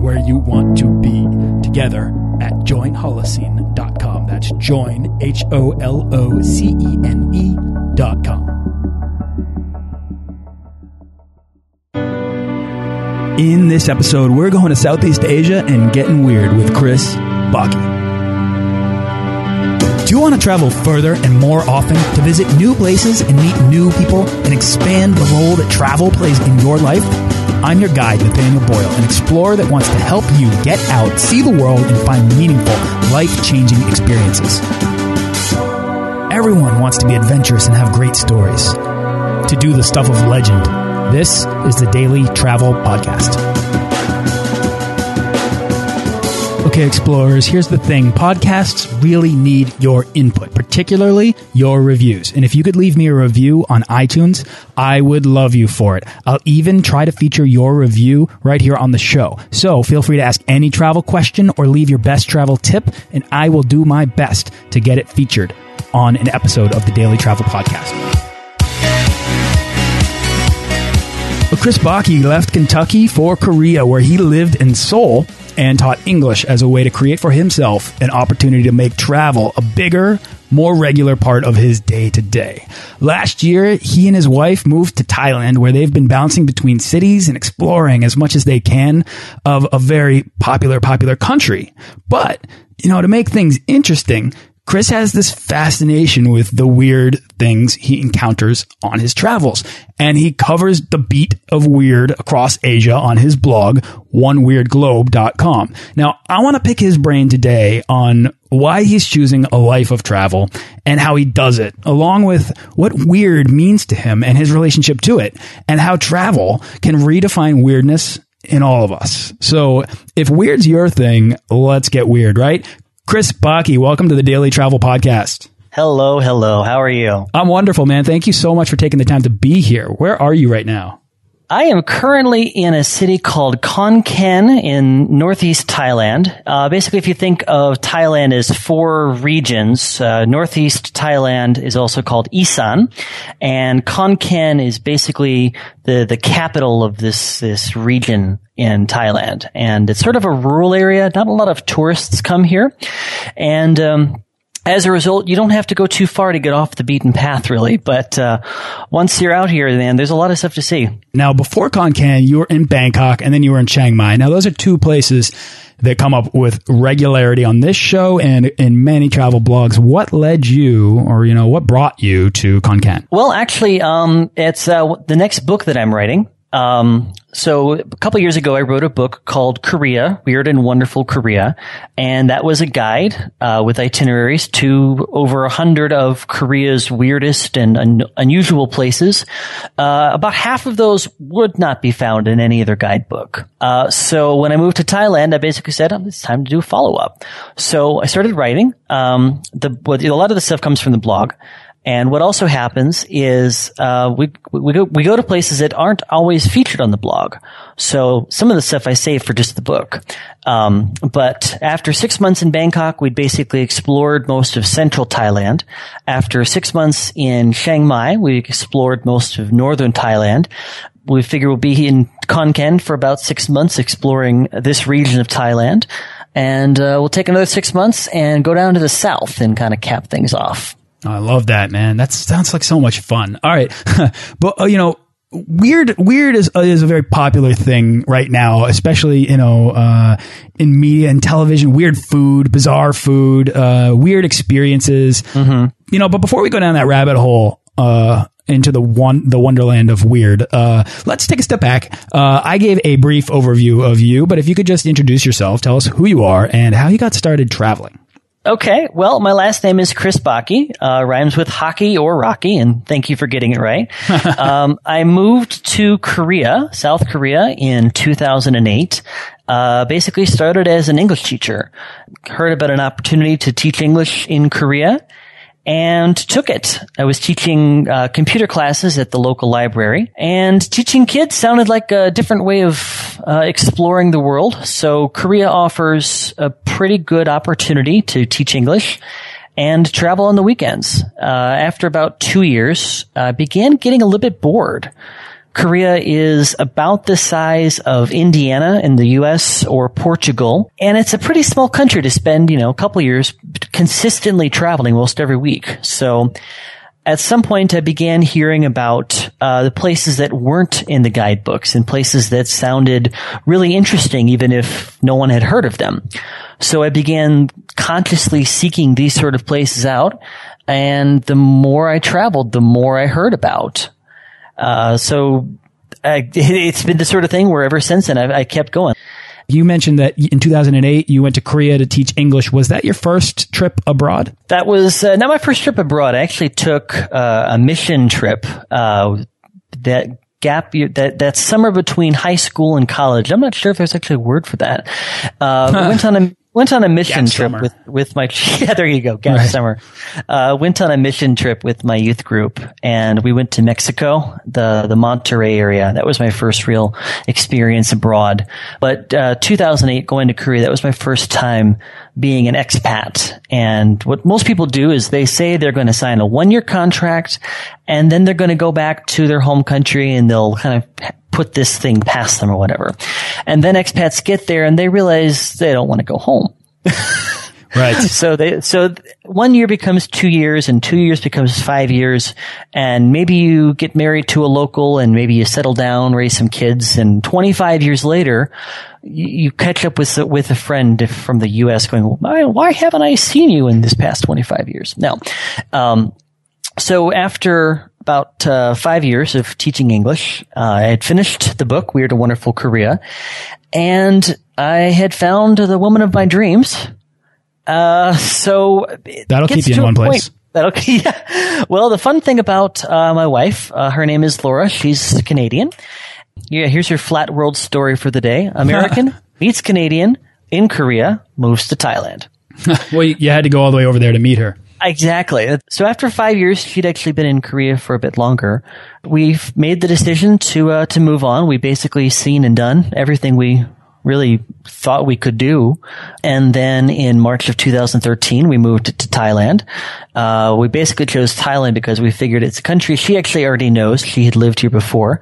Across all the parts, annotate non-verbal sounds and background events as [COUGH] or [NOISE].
where you want to be together at joinholocene.com. That's join, H O L O C E N E.com. In this episode, we're going to Southeast Asia and getting weird with Chris Backe. Do you want to travel further and more often to visit new places and meet new people and expand the role that travel plays in your life? I'm your guide, Nathaniel Boyle, an explorer that wants to help you get out, see the world, and find meaningful, life changing experiences. Everyone wants to be adventurous and have great stories, to do the stuff of legend. This is the Daily Travel Podcast. Okay, explorers, here's the thing. Podcasts really need your input, particularly your reviews. And if you could leave me a review on iTunes, I would love you for it. I'll even try to feature your review right here on the show. So feel free to ask any travel question or leave your best travel tip, and I will do my best to get it featured on an episode of the Daily Travel Podcast. Chris Backe left Kentucky for Korea, where he lived in Seoul and taught English as a way to create for himself an opportunity to make travel a bigger, more regular part of his day to day. Last year, he and his wife moved to Thailand where they've been bouncing between cities and exploring as much as they can of a very popular, popular country. But, you know, to make things interesting, Chris has this fascination with the weird things he encounters on his travels, and he covers the beat of weird across Asia on his blog, oneweirdglobe.com. Now, I want to pick his brain today on why he's choosing a life of travel and how he does it, along with what weird means to him and his relationship to it, and how travel can redefine weirdness in all of us. So if weird's your thing, let's get weird, right? Chris Backe, welcome to the Daily Travel Podcast. Hello, hello. How are you? I'm wonderful, man. Thank you so much for taking the time to be here. Where are you right now? I am currently in a city called Khon Kaen in northeast Thailand. Uh, basically, if you think of Thailand as four regions, uh, northeast Thailand is also called Isan, and Khon Kaen is basically the the capital of this this region in Thailand. And it's sort of a rural area. Not a lot of tourists come here, and um, as a result, you don't have to go too far to get off the beaten path, really. But uh, once you're out here, then there's a lot of stuff to see. Now, before Khon Kaen, you were in Bangkok, and then you were in Chiang Mai. Now, those are two places that come up with regularity on this show and in many travel blogs. What led you, or you know, what brought you to Khon Kaen? Well, actually, um, it's uh, the next book that I'm writing. Um, so a couple years ago, I wrote a book called Korea, Weird and Wonderful Korea. And that was a guide, uh, with itineraries to over a hundred of Korea's weirdest and un- unusual places. Uh, about half of those would not be found in any other guidebook. Uh, so when I moved to Thailand, I basically said, oh, it's time to do a follow up. So I started writing. Um, the, a lot of the stuff comes from the blog. And what also happens is uh, we we go we go to places that aren't always featured on the blog. So some of the stuff I save for just the book. Um, but after six months in Bangkok, we'd basically explored most of central Thailand. After six months in Chiang Mai, we explored most of northern Thailand. We figure we'll be in Khon Kaen for about six months exploring this region of Thailand. And uh, we'll take another six months and go down to the south and kind of cap things off. I love that, man. That sounds like so much fun. All right. [LAUGHS] but, uh, you know, weird weird is uh, is a very popular thing right now especially you know uh, in media and television weird food bizarre food uh, weird experiences mm -hmm. you know but before we go down that rabbit hole uh, into the one the wonderland of weird uh, let's take a step back i gave a brief overview of you but if you could just introduce yourself tell us who you are and how you got started traveling Okay, well, my last name is Chris Backe, uh, rhymes with hockey or Rocky, and thank you for getting it right. [LAUGHS] um, I moved to Korea, South Korea, in 2008. Uh, basically started as an English teacher. Heard about an opportunity to teach English in Korea and took it. I was teaching uh, computer classes at the local library, and teaching kids sounded like a different way of uh, exploring the world. So Korea offers a pretty good opportunity to teach English and travel on the weekends. Uh, after about two years, I began getting a little bit bored. Korea is about the size of Indiana in the US or Portugal. And it's a pretty small country to spend, you know, a couple years consistently traveling most every week. So at some point I began hearing about uh, the places that weren't in the guidebooks and places that sounded really interesting even if no one had heard of them. So I began consciously seeking these sort of places out. And the more I traveled, the more I heard about. Uh, so uh, [LAUGHS] it's been the sort of thing where ever since then I've, I kept going. You mentioned that in 2008 you went to Korea to teach English. Was that your first trip abroad? That was uh, not my first trip abroad. I actually took uh, a mission trip uh, that gap year that that summer between high school and college. I'm not sure if there's actually a word for that. Uh, went on a went on a mission Gap trip summer. with with my [LAUGHS] yeah there you go gap Right. summer uh, went on a mission trip with my youth group and we went to Mexico the the Monterrey area that was my first real experience abroad but uh, 2008 going to Korea that was my first time being an expat and what most people do is they say they're going to sign a one year contract and then they're going to go back to their home country and they'll kind of put this thing past them or whatever. And then expats get there and they realize they don't want to go home. [LAUGHS] Right. [LAUGHS] So they, so one year becomes two years and two years becomes five years. And maybe you get married to a local and maybe you settle down, raise some kids. And 25 years later, you, catch up with, with a friend from the U.S. going, why, why haven't I seen you in this past 25 years? Now, um, so after about uh, five years of teaching English, uh, I had finished the book Weird and Wonderful Korea, and I had found the woman of my dreams. Uh, so That'll keep you in a one point- place. [LAUGHS] That'll yeah. Well, the fun thing about uh, my wife, uh, her name is Laura. She's Canadian. Yeah, here's your flat world story for the day. American [LAUGHS] meets Canadian in Korea, moves to Thailand. [LAUGHS] Well, you had to go all the way over there to meet her. Exactly. So after five years, she'd actually been in Korea for a bit longer. We've made the decision to uh, to move on. We basically seen and done everything we really thought we could do. And then in March of 2013, we moved to Thailand. Uh, we basically chose Thailand because we figured it's a country she actually already knows. She had lived here before.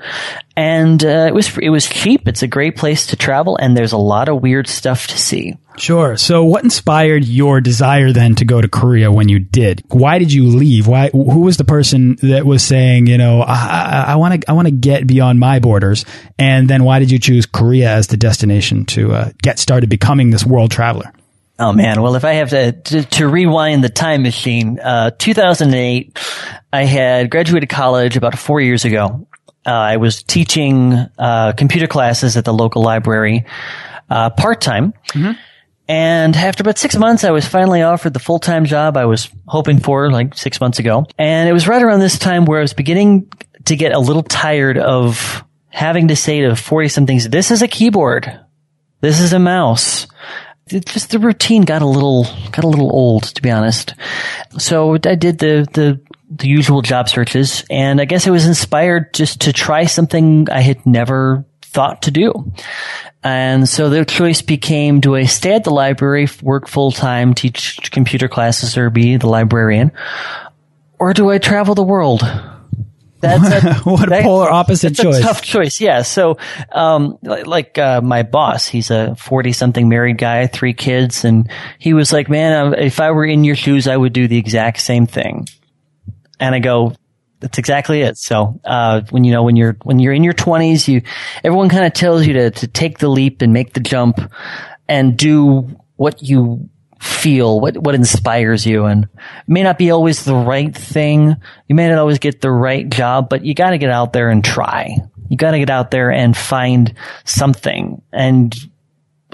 And uh, it was it was cheap. It's a great place to travel, and there's a lot of weird stuff to see. Sure. So, what inspired your desire then to go to Korea when you did? Why did you leave? Why? Who was the person that was saying, you know, I want to, I want to get beyond my borders? And then, why did you choose Korea as the destination to uh, get started becoming this world traveler? Oh man, well if I have to to, to rewind the time machine, uh, 2008, I had graduated college about four years ago. Uh, I was teaching uh, computer classes at the local library uh, part time. And after about six months, I was finally offered the full time job I was hoping for, like six months ago. And it was right around this time where I was beginning to get a little tired of having to say to 40 somethings, this is a keyboard. This is a mouse. It just the routine got a little got a little old, to be honest. So I did the the the usual job searches, and I guess I was inspired just to try something I had never thought to do. And so the choice became: do I stay at the library, work full time, teach computer classes, or be the librarian, or do I travel the world? That's a, [LAUGHS] What a that- polar opposite a choice. tough choice. Yeah. So, um, like, like uh, my boss, he's a 40 something married guy, three kids. And he was like, man, uh, if I were in your shoes, I would do the exact same thing. And I go, that's exactly it. So, uh, when you know, when you're, when you're in your twenties, you, everyone kind of tells you to, to take the leap and make the jump and do what you feel, what, what inspires you. And it may not be always the right thing. You may not always get the right job, but you got to get out there and try. You got to get out there and find something. And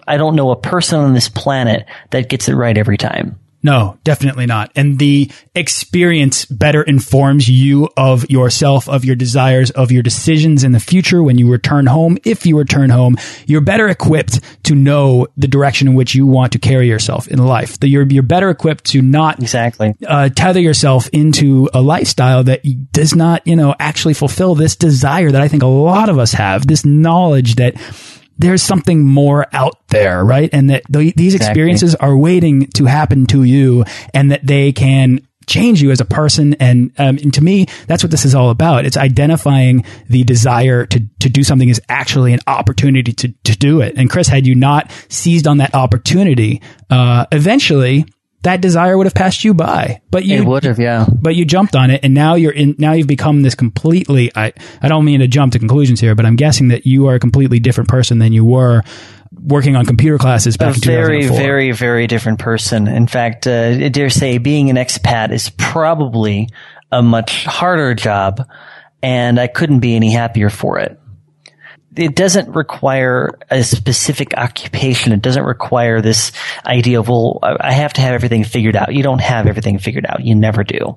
I don't know a person on this planet that gets it right every time. No, definitely not. And the experience better informs you of yourself, of your desires, of your decisions in the future when you return home. If you return home, you're better equipped to know the direction in which you want to carry yourself in life. That you're, you're better equipped to not exactly uh, tether yourself into a lifestyle that does not, you know, actually fulfill this desire that I think a lot of us have, this knowledge that there's something more out there, right? And that th these exactly. experiences are waiting to happen to you and that they can change you as a person. And, um, and to me, that's what this is all about. It's identifying the desire to, to do something is actually an opportunity to, to do it. And Chris, had you not seized on that opportunity, uh, eventually that desire would have passed you by. But you it would have, yeah. But you jumped on it, and now you're in. Now you've become this completely. I I don't mean to jump to conclusions here, but I'm guessing that you are a completely different person than you were working on computer classes back a in very, very, very different person. In fact, uh, I dare say being an expat is probably a much harder job, and I couldn't be any happier for it it doesn't require a specific occupation. It doesn't require this idea of, well, I have to have everything figured out. You don't have everything figured out. You never do.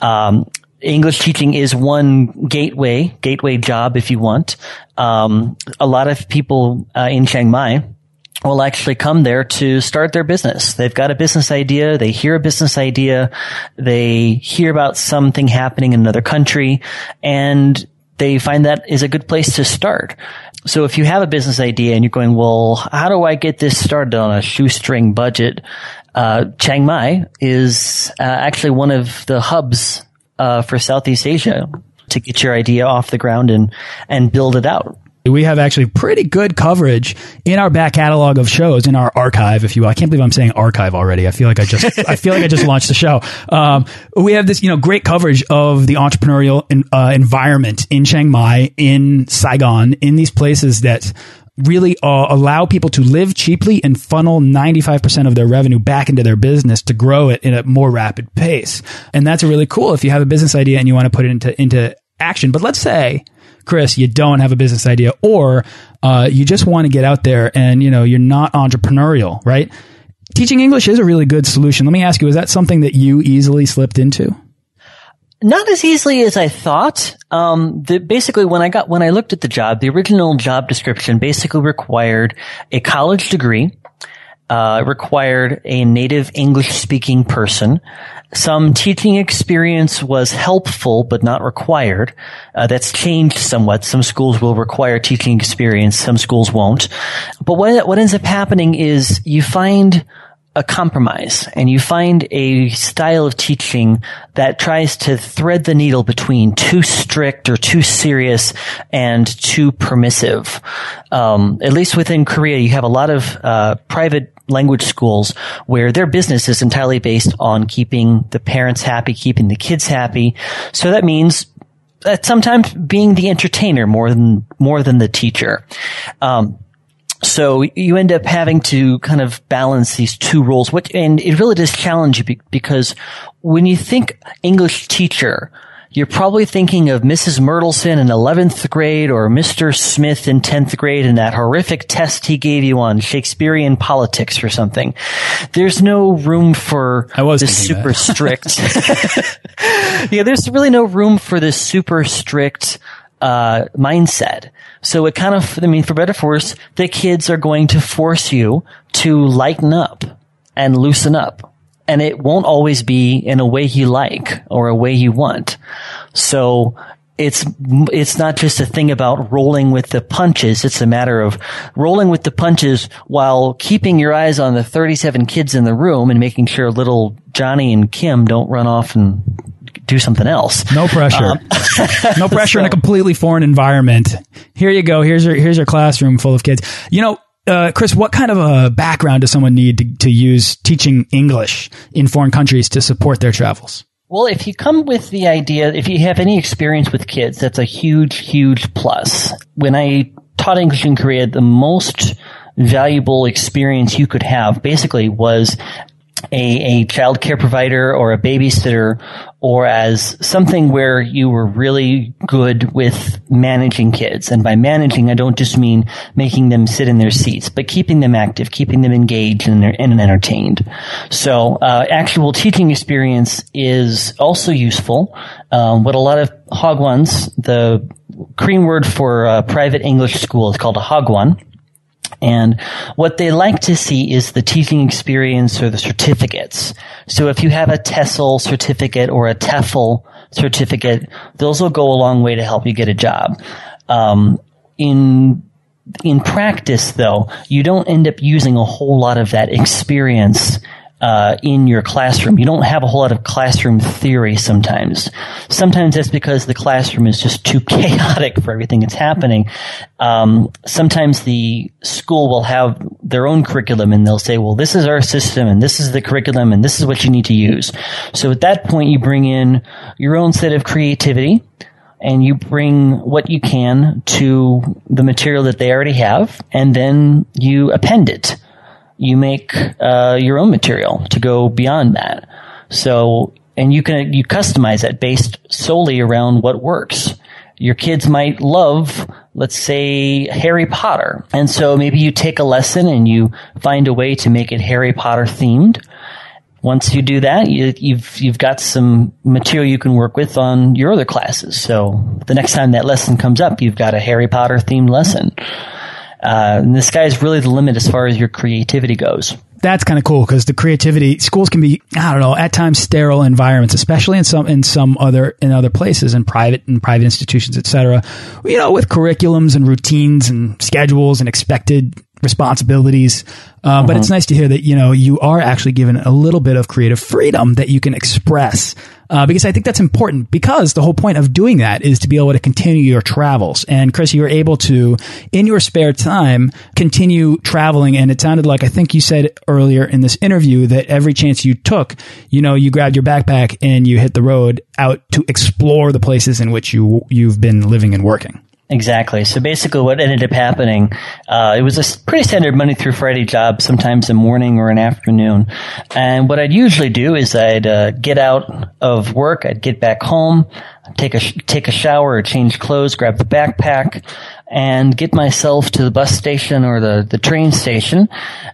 Um, English teaching is one gateway, gateway job if you want. Um, a lot of people uh, in Chiang Mai will actually come there to start their business. They've got a business idea. They hear a business idea. They hear about something happening in another country and they find that is a good place to start. So if you have a business idea and you're going, well, how do I get this started on a shoestring budget? Uh, Chiang Mai is uh, actually one of the hubs uh, for Southeast Asia to get your idea off the ground and and build it out. We have actually pretty good coverage in our back catalog of shows in our archive, if you will. I can't believe I'm saying archive already. I feel like I just, [LAUGHS] I feel like I just launched the show. Um, we have this, you know, great coverage of the entrepreneurial in, uh, environment in Chiang Mai, in Saigon, in these places that really uh, allow people to live cheaply and funnel 95% of their revenue back into their business to grow it in a more rapid pace. And that's really cool if you have a business idea and you want to put it into, into action. But let's say Chris, you don't have a business idea or uh, you just want to get out there and, you know, you're not entrepreneurial, right? Teaching English is a really good solution. Let me ask you, is that something that you easily slipped into? Not as easily as I thought. Um, the, basically, when I got when I looked at the job, the original job description basically required a college degree, uh, required a native English speaking person, some teaching experience was helpful but not required. Uh, that's changed somewhat. Some schools will require teaching experience, some schools won't. But what, what ends up happening is you find a compromise and you find a style of teaching that tries to thread the needle between too strict or too serious and too permissive. Um, at least within Korea, you have a lot of uh, private language schools where their business is entirely based on keeping the parents happy, keeping the kids happy. So that means that sometimes being the entertainer more than more than the teacher. Um, so you end up having to kind of balance these two roles, which, and it really does challenge you because when you think English teacher, you're probably thinking of Mrs. Myrtleson in 11th grade or Mr. Smith in 10th grade and that horrific test he gave you on Shakespearean politics or something. There's no room for I was this super strict. [LAUGHS] yeah, there's really no room for this super strict uh, mindset. So it kind of, I mean, for better for worse, the kids are going to force you to lighten up and loosen up and it won't always be in a way you like or a way you want. So it's it's not just a thing about rolling with the punches. It's a matter of rolling with the punches while keeping your eyes on the 37 kids in the room and making sure little Johnny and Kim don't run off and do something else. No pressure. Um, no [LAUGHS] pressure so, in a completely foreign environment. Here you go. Here's your here's your classroom full of kids. You know, uh, Chris, what kind of a background does someone need to, to use teaching English in foreign countries to support their travels? Well, if you come with the idea, if you have any experience with kids, that's a huge, huge plus. When I taught English in Korea, the most valuable experience you could have basically was a, a child care provider or a babysitter or as something where you were really good with managing kids. And by managing, I don't just mean making them sit in their seats, but keeping them active, keeping them engaged and, and entertained. So, uh, actual teaching experience is also useful. Um, what a lot of hagwons, the Korean word for uh, private English school is called a Hagwon. And what they like to see is the teaching experience or the certificates. So if you have a TESOL certificate or a TEFL certificate, those will go a long way to help you get a job. Um, in in practice, though, you don't end up using a whole lot of that experience uh, in your classroom. You don't have a whole lot of classroom theory sometimes. Sometimes that's because the classroom is just too [LAUGHS] chaotic for everything that's happening. Um, sometimes the school will have their own curriculum and they'll say, well, this is our system and this is the curriculum and this is what you need to use. So at that point, you bring in your own set of creativity and you bring what you can to the material that they already have and then you append it you make uh, your own material to go beyond that. So, and you can you customize it based solely around what works. Your kids might love, let's say, Harry Potter, and so maybe you take a lesson and you find a way to make it Harry Potter themed. Once you do that, you, you've you've got some material you can work with on your other classes. So the next time that lesson comes up, you've got a Harry Potter themed lesson. Uh, and the sky is really the limit as far as your creativity goes. That's kind of cool because the creativity schools can be I don't know at times sterile environments, especially in some in some other in other places in private and private institutions, etc. You know, with curriculums and routines and schedules and expected responsibilities. Uh, but it's uh-huh. nice to hear that, you know, you are actually given a little bit of creative freedom that you can express. Uh, because I think that's important because the whole point of doing that is to be able to continue your travels. And Chris, you were able to, in your spare time, continue traveling. And it sounded like, I think you said earlier in this interview that every chance you took, you know, you grabbed your backpack and you hit the road out to explore the places in which you, you've been living and working. Exactly. So basically, what ended up happening, uh, it was a pretty standard Monday through Friday job, sometimes a morning or an afternoon. And what I'd usually do is I'd uh, get out of work, I'd get back home, take a take a shower or change clothes, grab the backpack, and get myself to the bus station or the, the train station.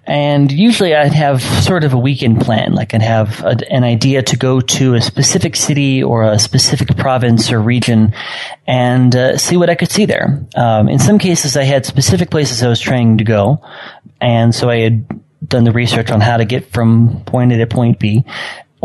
And usually I'd have sort of a weekend plan, like I'd have a, an idea to go to a specific city or a specific province or region and uh, see what I could see there. Um, in some cases, I had specific places I was trying to go. And so I had done the research on how to get from point A to point B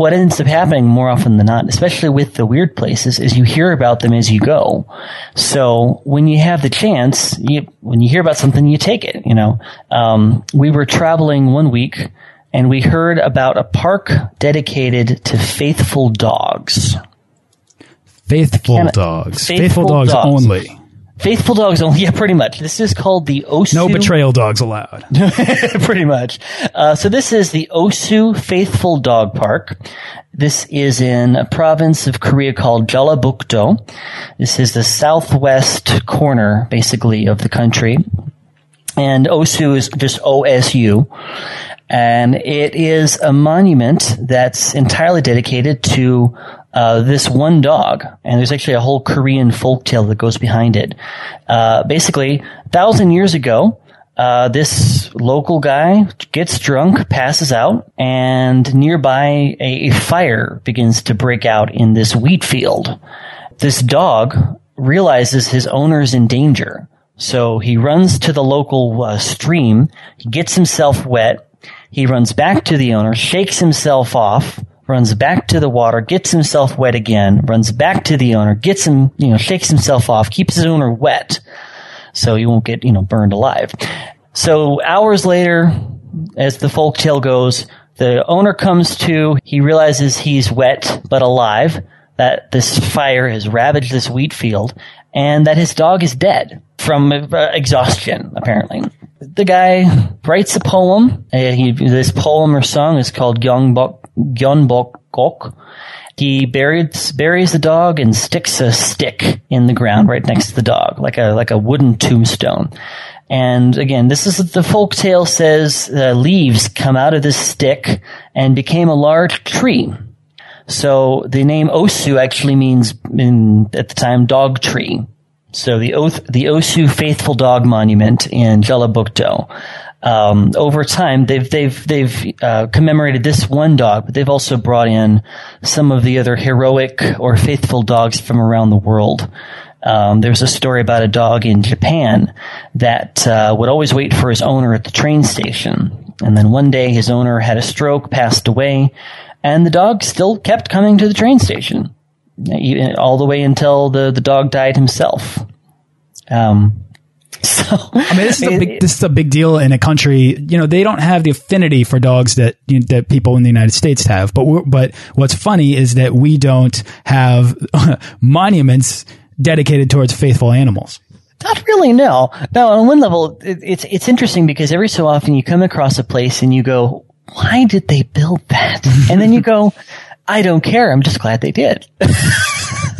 what ends up happening more often than not, especially with the weird places, is you hear about them as you go. So when you have the chance, you, when you hear about something, you take it. You know, um, we were traveling one week and we heard about a park dedicated to faithful dogs. Faithful dogs. Faithful, faithful dogs, dogs only. Faithful dogs only. [LAUGHS] Yeah, pretty much. This is called the Osu. No betrayal dogs allowed. [LAUGHS] pretty much. Uh, so this is the Osu Faithful Dog Park. This is in a province of Korea called Jeollabuk-do. This is the southwest corner, basically, of the country. And Osu is just OSU. And it is a monument that's entirely dedicated to uh, this one dog, and there's actually a whole Korean folk tale that goes behind it. Uh, basically, a thousand years ago, uh, this local guy gets drunk, passes out, and nearby a, a fire begins to break out in this wheat field. This dog realizes his owner's in danger, so he runs to the local uh, stream. He gets himself wet. He runs back to the owner, shakes himself off, runs back to the water, gets himself wet again, runs back to the owner, gets him, you know, shakes himself off, keeps his owner wet so he won't get, you know, burned alive. So hours later, as the folk tale goes, the owner comes to, he realizes he's wet but alive, that this fire has ravaged this wheat field, and that his dog is dead from uh, exhaustion, apparently. The guy writes a poem. He, this poem or song is called Gyeongbok Gyeonbok Gok. He buries buries the dog and sticks a stick in the ground right next to the dog, like a like a wooden tombstone. And again, this is the folk tale says uh, leaves come out of this stick and became a large tree. So the name Osu actually means in, at the time dog tree. So the the Osu Faithful Dog Monument in Jellicoe. Um, over time, they've they've they've uh, commemorated this one dog, but they've also brought in some of the other heroic or faithful dogs from around the world. Um, there's a story about a dog in Japan that uh, would always wait for his owner at the train station, and then one day his owner had a stroke, passed away, and the dog still kept coming to the train station all the way until the the dog died himself. Um, [LAUGHS] so I mean, this is a big this is a big deal in a country. You know, they don't have the affinity for dogs that you know, that people in the United States have. But but what's funny is that we don't have [LAUGHS] monuments dedicated towards faithful animals. Not really, no. No, on one level, it, it's it's interesting because every so often you come across a place and you go, "Why did they build that?" [LAUGHS] and then you go, "I don't care. I'm just glad they did."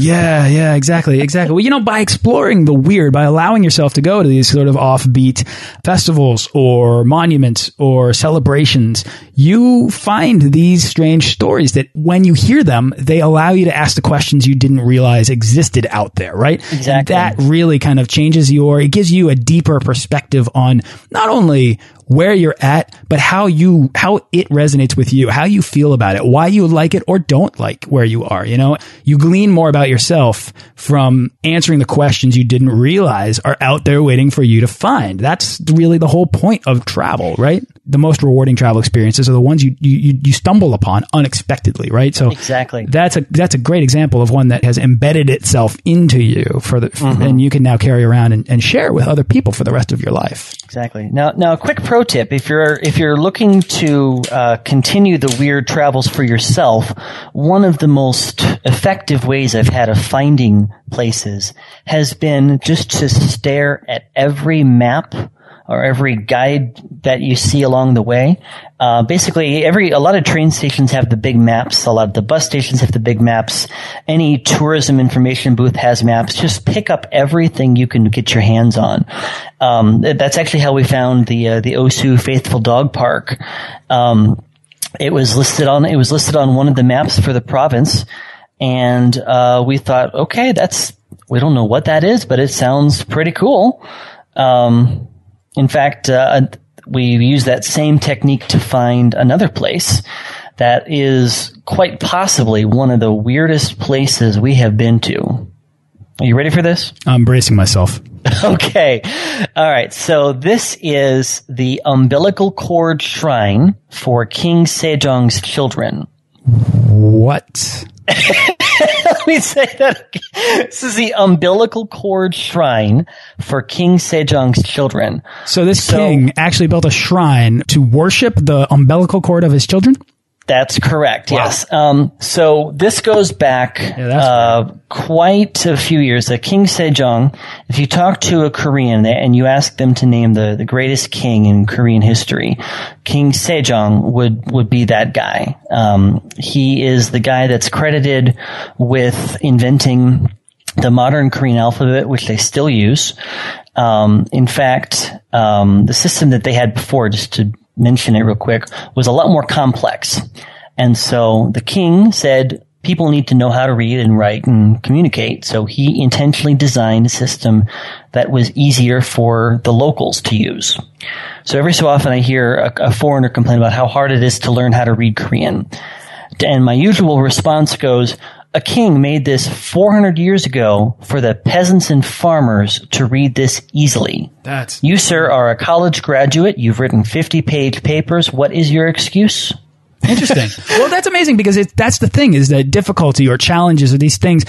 Yeah, yeah, exactly, exactly. Well, you know, by exploring the weird, by allowing yourself to go to these sort of offbeat festivals or monuments or celebrations, you find these strange stories that when you hear them, they allow you to ask the questions you didn't realize existed out there, right? Exactly. And that really kind of changes your, it gives you a deeper perspective on not only where you're at, but how you, how it resonates with you, how you feel about it, why you like it or don't like where you are. You know, you glean more about yourself from answering the questions you didn't realize are out there waiting for you to find. That's really the whole point of travel, right? The most rewarding travel experiences are the ones you, you, you stumble upon unexpectedly, right? So exactly that's a, that's a great example of one that has embedded itself into you for the, mm -hmm. and you can now carry around and, and share with other people for the rest of your life. Exactly. Now, now a quick pro tip: if you're if you're looking to uh, continue the weird travels for yourself, one of the most effective ways I've had of finding places has been just to stare at every map or every guide that you see along the way. Uh, basically, every a lot of train stations have the big maps. A lot of the bus stations have the big maps. Any tourism information booth has maps. Just pick up everything you can get your hands on. Um, that's actually how we found the uh, the Osu Faithful Dog Park. Um, it was listed on it was listed on one of the maps for the province, and uh, we thought, okay, that's we don't know what that is, but it sounds pretty cool. Um, in fact, uh, we use that same technique to find another place that is quite possibly one of the weirdest places we have been to. Are you ready for this? I'm bracing myself. [LAUGHS] okay. All right. So this is the umbilical cord shrine for King Sejong's children. What? [LAUGHS] Let me say that. Again. This is the umbilical cord shrine for King Sejong's children. So this so, king actually built a shrine to worship the umbilical cord of his children? That's correct. Wow. Yes. Um, so this goes back yeah, uh, quite a few years. Uh, king Sejong. If you talk to a Korean and you ask them to name the, the greatest king in Korean history, King Sejong would would be that guy. Um, he is the guy that's credited with inventing the modern Korean alphabet, which they still use. Um, in fact, um, the system that they had before, just to mention it real quick, was a lot more complex. And so the king said, people need to know how to read and write and communicate. So he intentionally designed a system that was easier for the locals to use. So every so often I hear a, a foreigner complain about how hard it is to learn how to read Korean. And my usual response goes, a king made this 400 years ago for the peasants and farmers to read this easily. That's you, sir, are a college graduate. You've written 50 page papers. What is your excuse? Interesting. [LAUGHS] well, that's amazing because it, that's the thing is that difficulty or challenges or these things,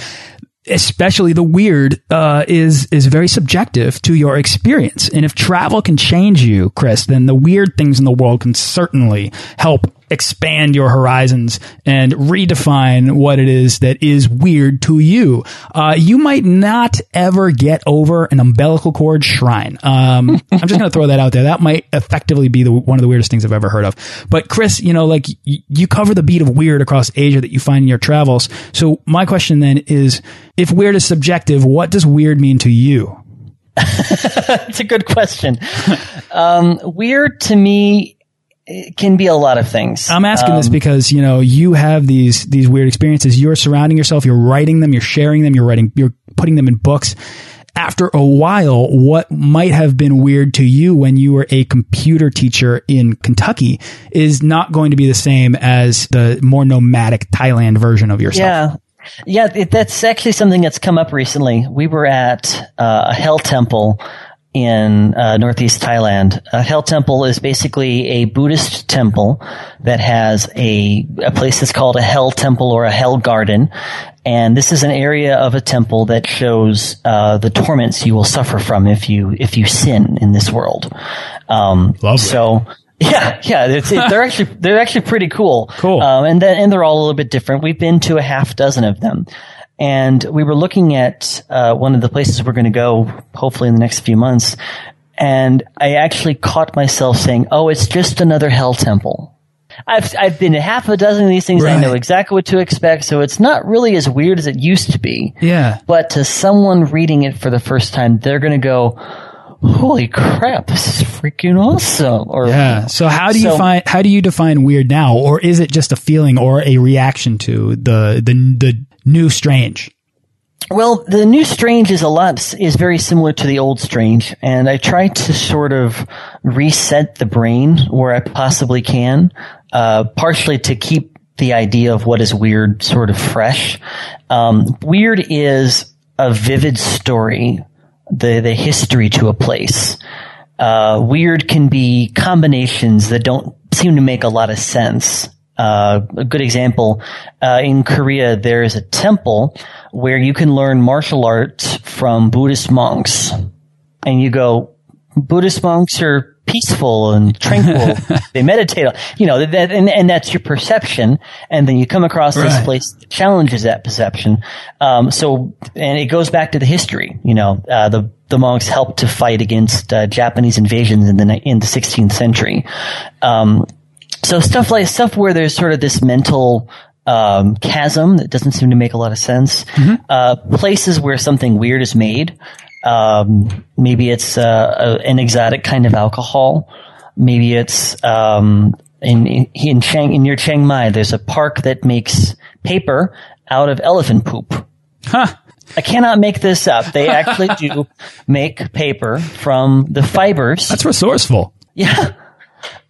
especially the weird, uh, is is very subjective to your experience. And if travel can change you, Chris, then the weird things in the world can certainly help expand your horizons and redefine what it is that is weird to you. Uh, you might not ever get over an umbilical cord shrine. Um, [LAUGHS] I'm just going to throw that out there. That might effectively be the, one of the weirdest things I've ever heard of. But Chris, you know, like you cover the beat of weird across Asia that you find in your travels. So my question then is, if weird is subjective, what does weird mean to you? [LAUGHS] it's a good question. Um, weird to me it can be a lot of things. I'm asking um, this because you know you have these these weird experiences. You're surrounding yourself. You're writing them. You're sharing them. You're writing. You're putting them in books. After a while, what might have been weird to you when you were a computer teacher in Kentucky is not going to be the same as the more nomadic Thailand version of yourself. Yeah, yeah, it, that's actually something that's come up recently. We were at uh, a hell temple in uh, northeast Thailand. A hell temple is basically a Buddhist temple that has a, a place that's called a hell temple or a hell garden. And this is an area of a temple that shows uh, the torments you will suffer from if you if you sin in this world. Um, Lovely. So [LAUGHS] yeah, yeah, it, they're actually they're actually pretty cool. [LAUGHS] Cool. Um, and then and they're all a little bit different. We've been to a half dozen of them, and we were looking at uh, one of the places we're going to go, hopefully in the next few months. And I actually caught myself saying, "Oh, it's just another hell temple." I've I've been to half a dozen of these things. Right. I know exactly what to expect, so it's not really as weird as it used to be. Yeah. But to someone reading it for the first time, they're going to go holy crap, this is freaking awesome. Or yeah. So how do you find how do you define weird now, or is it just a feeling or a reaction to the the the new strange? Well, the new strange is a lot is very similar to the old strange, and I try to sort of reset the brain where I possibly can, uh, partially to keep the idea of what is weird sort of fresh. Um, weird is a vivid story the the history to a place. Uh, weird can be combinations that don't seem to make a lot of sense. Uh, a good example uh, in Korea, there is a temple where you can learn martial arts from Buddhist monks, and you go, Buddhist monks are peaceful and tranquil. [LAUGHS] they meditate. You know, that, and, and that's your perception. And then you come across right. this place that challenges that perception. Um, so, and it goes back to the history. You know, uh, the the monks helped to fight against uh, Japanese invasions in the in the 16th century. Um, so stuff like stuff where there's sort of this mental um, chasm that doesn't seem to make a lot of sense. Mm-hmm. Uh, places where something weird is made. Um, maybe it's uh, a, an exotic kind of alcohol. Maybe it's um, in in Chiang in near Chiang Mai. There's a park that makes paper out of elephant poop. Huh. I cannot make this up. They [LAUGHS] actually do make paper from the fibers. That's resourceful. Yeah.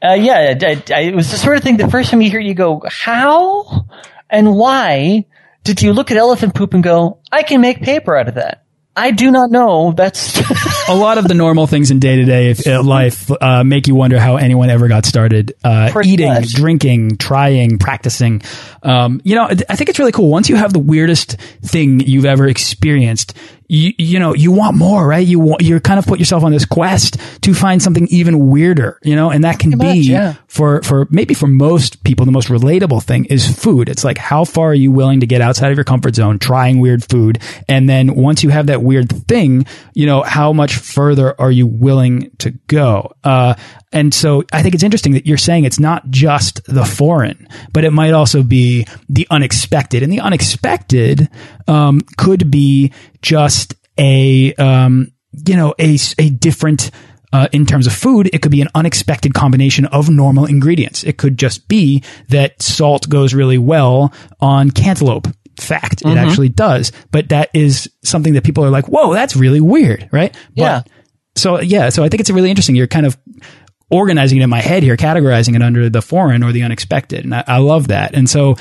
Uh, yeah, I, I, it was the sort of thing. The first time you hear, it, you go, "How and why did you look at elephant poop and go, I can make paper out of that?" I do not know. That's [LAUGHS] a lot of the normal things in day to day life uh, make you wonder how anyone ever got started uh, eating, much. drinking, trying, practicing. Um, you know, I think it's really cool. Once you have the weirdest thing you've ever experienced, you, you know, you want more, right? You want, you're kind of put yourself on this quest to find something even weirder, you know, and that can Pretty be much, yeah. for, for maybe for most people, the most relatable thing is food. It's like, how far are you willing to get outside of your comfort zone, trying weird food? And then once you have that weird thing, you know, how much further are you willing to go? Uh, and so I think it's interesting that you're saying it's not just the foreign, but it might also be the unexpected. And the unexpected um, could be just a um, you know a a different. Uh, in terms of food, it could be an unexpected combination of normal ingredients. It could just be that salt goes really well on cantaloupe. Fact, mm -hmm. it actually does. But that is something that people are like, "Whoa, that's really weird," right? Yeah. But, so yeah, so I think it's really interesting. You're kind of organizing it in my head here, categorizing it under the foreign or the unexpected. And I, I love that. And so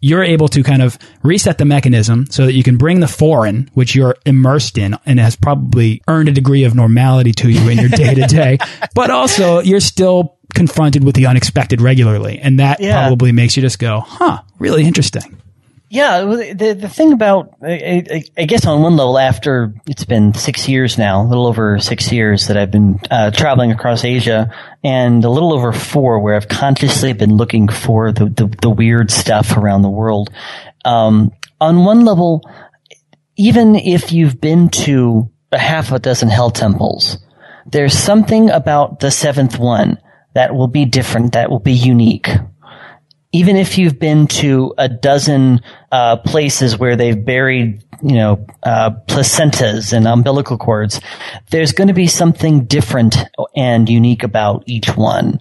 you're able to kind of reset the mechanism so that you can bring the foreign, which you're immersed in and has probably earned a degree of normality to you in your day to day, but also you're still confronted with the unexpected regularly. And that yeah. probably makes you just go, huh, really interesting. Yeah, the the thing about I, I, guess on one level, after it's been six years now, a little over six years that I've been uh, traveling across Asia, and a little over four where I've consciously been looking for the the, the weird stuff around the world. Um, on one level, even if you've been to a half a dozen hell temples, there's something about the seventh one that will be different, that will be unique even if you've been to a dozen uh, places where they've buried, you know, uh, placentas and umbilical cords, there's going to be something different and unique about each one.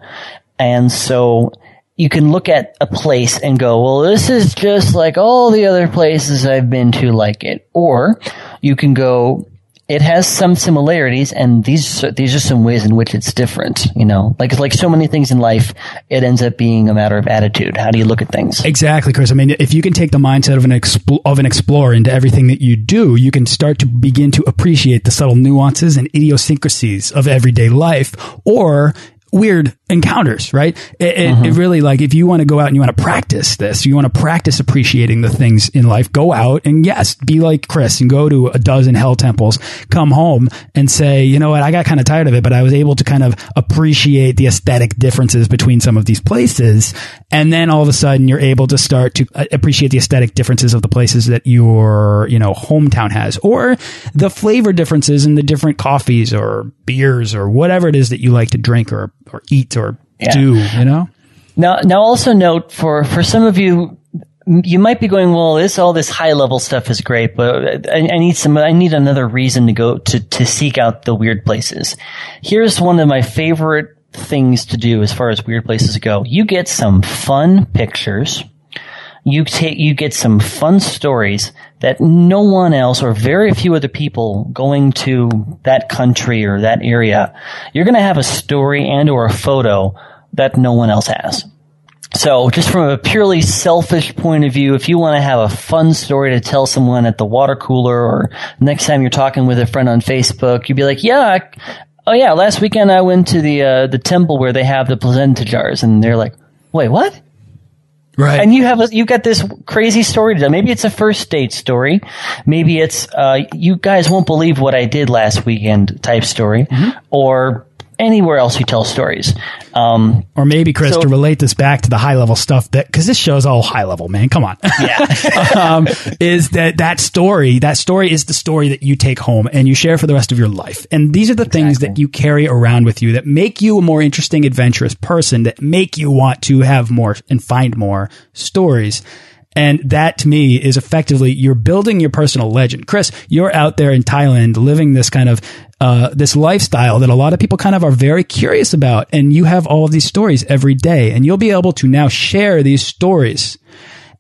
And so you can look at a place and go, well, this is just like all the other places I've been to like it. Or you can go, it has some similarities, and these these are some ways in which it's different. You know, like like so many things in life, it ends up being a matter of attitude. How do you look at things? Exactly, Chris. I mean, if you can take the mindset of an of an explorer into everything that you do, you can start to begin to appreciate the subtle nuances and idiosyncrasies of everyday life, or weird encounters, right? It, it, it, really like if you want to go out and you want to practice this, you want to practice appreciating the things in life, go out and yes, be like Chris and go to a dozen hell temples, come home and say, you know what, I got kind of tired of it, but I was able to kind of appreciate the aesthetic differences between some of these places. And then all of a sudden you're able to start to uh, appreciate the aesthetic differences of the places that your, you know, hometown has or the flavor differences in the different coffees or beers or whatever it is that you like to drink or or eat or yeah. do, you know? Now, now also note for, for some of you, you might be going, well, this, all this high level stuff is great, but I, I, need some, I need another reason to go to, to seek out the weird places. Here's one of my favorite things to do as far as weird places go. You get some fun pictures you take you get some fun stories that no one else or very few other people going to that country or that area you're going to have a story and or a photo that no one else has. So just from a purely selfish point of view if you want to have a fun story to tell someone at the water cooler or next time you're talking with a friend on facebook you'd be like yeah oh yeah last weekend i went to the uh, the temple where they have the placenta jars and they're like wait what Right. And you have a, you got this crazy story to tell. Maybe it's a first date story. Maybe it's uh, you guys won't believe what I did last weekend type story, mm-hmm. or anywhere else you tell stories. Um, or maybe Chris so, to relate this back to the high level stuff that because this show's all high level, man. Come on, yeah. [LAUGHS] um, is that that story? That story is the story that you take home and you share for the rest of your life. And these are the exactly. things that you carry around with you that make you a more interesting, adventurous person. That make you want to have more and find more stories. And that to me is effectively you're building your personal legend. Chris, you're out there in Thailand living this kind of uh, this lifestyle that a lot of people kind of are very curious about, and you have all of these stories every day, and you'll be able to now share these stories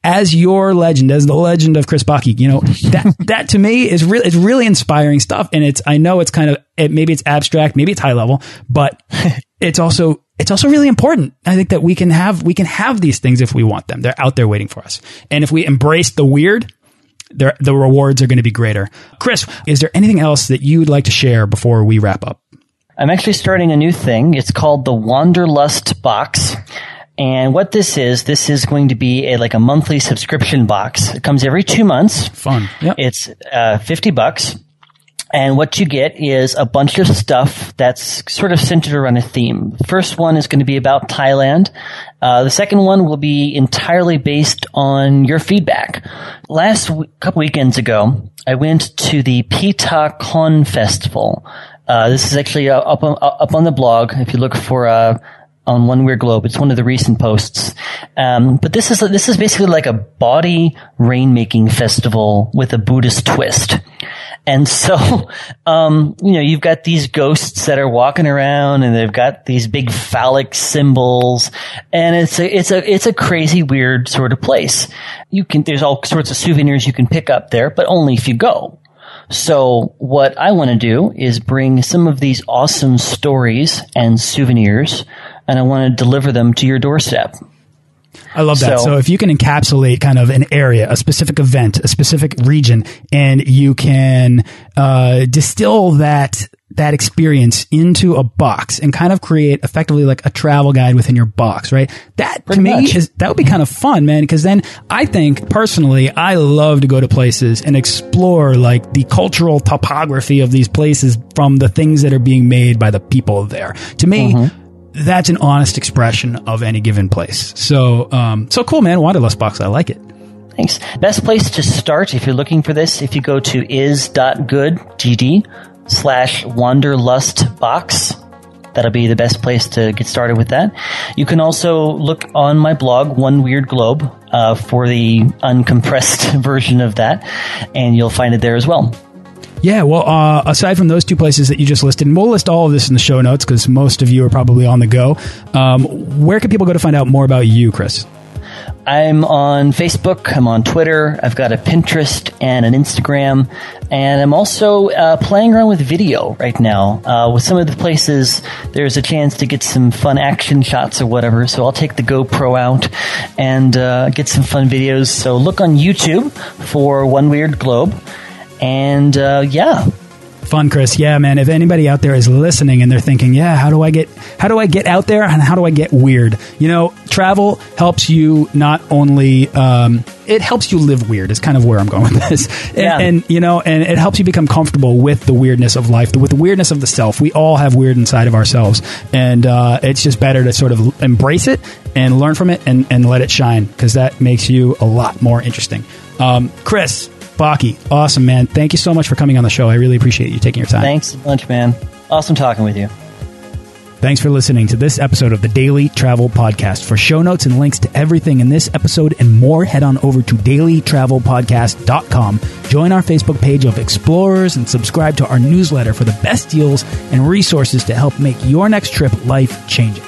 as your legend, as the legend of Chris Backe, you know, that, [LAUGHS] that to me is really, it's really inspiring stuff. And it's, I know it's kind of, it, maybe it's abstract, maybe it's high level, but [LAUGHS] it's also, it's also really important. I think that we can have, we can have these things if we want them. They're out there waiting for us. And if we embrace the weird, the rewards are going to be greater. Chris, is there anything else that you'd like to share before we wrap up? I'm actually starting a new thing. It's called the Wanderlust Box. And what this is, this is going to be a like a monthly subscription box. It comes every two months. Fun. Yep. It's uh, fifty bucks. And what you get is a bunch of stuff that's sort of centered around a theme. The first one is going to be about Thailand. Uh, the second one will be entirely based on your feedback. Last w- couple weekends ago, I went to the Phi Ta Khon Festival. Uh, this is actually uh, up on, up on the blog. If you look for uh, on One Weird Globe. It's one of the recent posts. Um, but this is this is basically like a body rainmaking festival with a Buddhist twist. And so, [LAUGHS] um, you know, you've got these ghosts that are walking around and they've got these big phallic symbols and it's a, it's a, it's a crazy weird sort of place. You can, there's all sorts of souvenirs you can pick up there, but only if you go. So what I want to do is bring some of these awesome stories and souvenirs and I want to deliver them to your doorstep. I love that. So, So- if you can encapsulate kind of an area, a specific event, a specific region, and you can uh, distill that that experience into a box and kind of create effectively like a travel guide within your box, right? That to me much. is that would be kind of fun, man. Because then I think personally, I love to go to places and explore like the cultural topography of these places from the things that are being made by the people there. To me. That's an honest expression of any given place. So, um, so cool, man. Wanderlust box. I like it. Thanks. Best place to start if you're looking for this, if you go to is.goodgd slash wanderlust box. That'll be the best place to get started with that. You can also look on my blog, One Weird Globe, uh, for the uncompressed [LAUGHS] version of that, and you'll find it there as well. Yeah, well, uh, aside from those two places that you just listed, and we'll list all of this in the show notes because most of you are probably on the go. Um, where can people go to find out more about you, Chris? I'm on Facebook, I'm on Twitter, I've got a Pinterest and an Instagram, and I'm also uh, playing around with video right now. Uh, with some of the places, there's a chance to get some fun action shots or whatever, so I'll take the GoPro out and uh, get some fun videos. So look on YouTube for One Weird Globe, and uh, yeah, Fun, Chris. Yeah, man. If anybody out there is listening and they're thinking, "Yeah, how do I get how do I get out there and how do I get weird?" You know, travel helps you not only um, it helps you live weird. Is kind of where I'm going with this. And, Yeah. and you know, and it helps you become comfortable with the weirdness of life, with the weirdness of the self. We all have weird inside of ourselves, and uh, it's just better to sort of embrace it and learn from it and, and let it shine because that makes you a lot more interesting. Um, Chris. Backe, awesome man! Thank you so much for coming on the show. I really appreciate you taking your time. thanks a bunch, man. Awesome talking with you. Thanks for listening to this episode of the Daily Travel Podcast. For show notes and links to everything in this episode and more, head on over to dailytravelpodcast.com. Join our Facebook page of explorers and subscribe to our newsletter for the best deals and resources to help make your next trip life changing.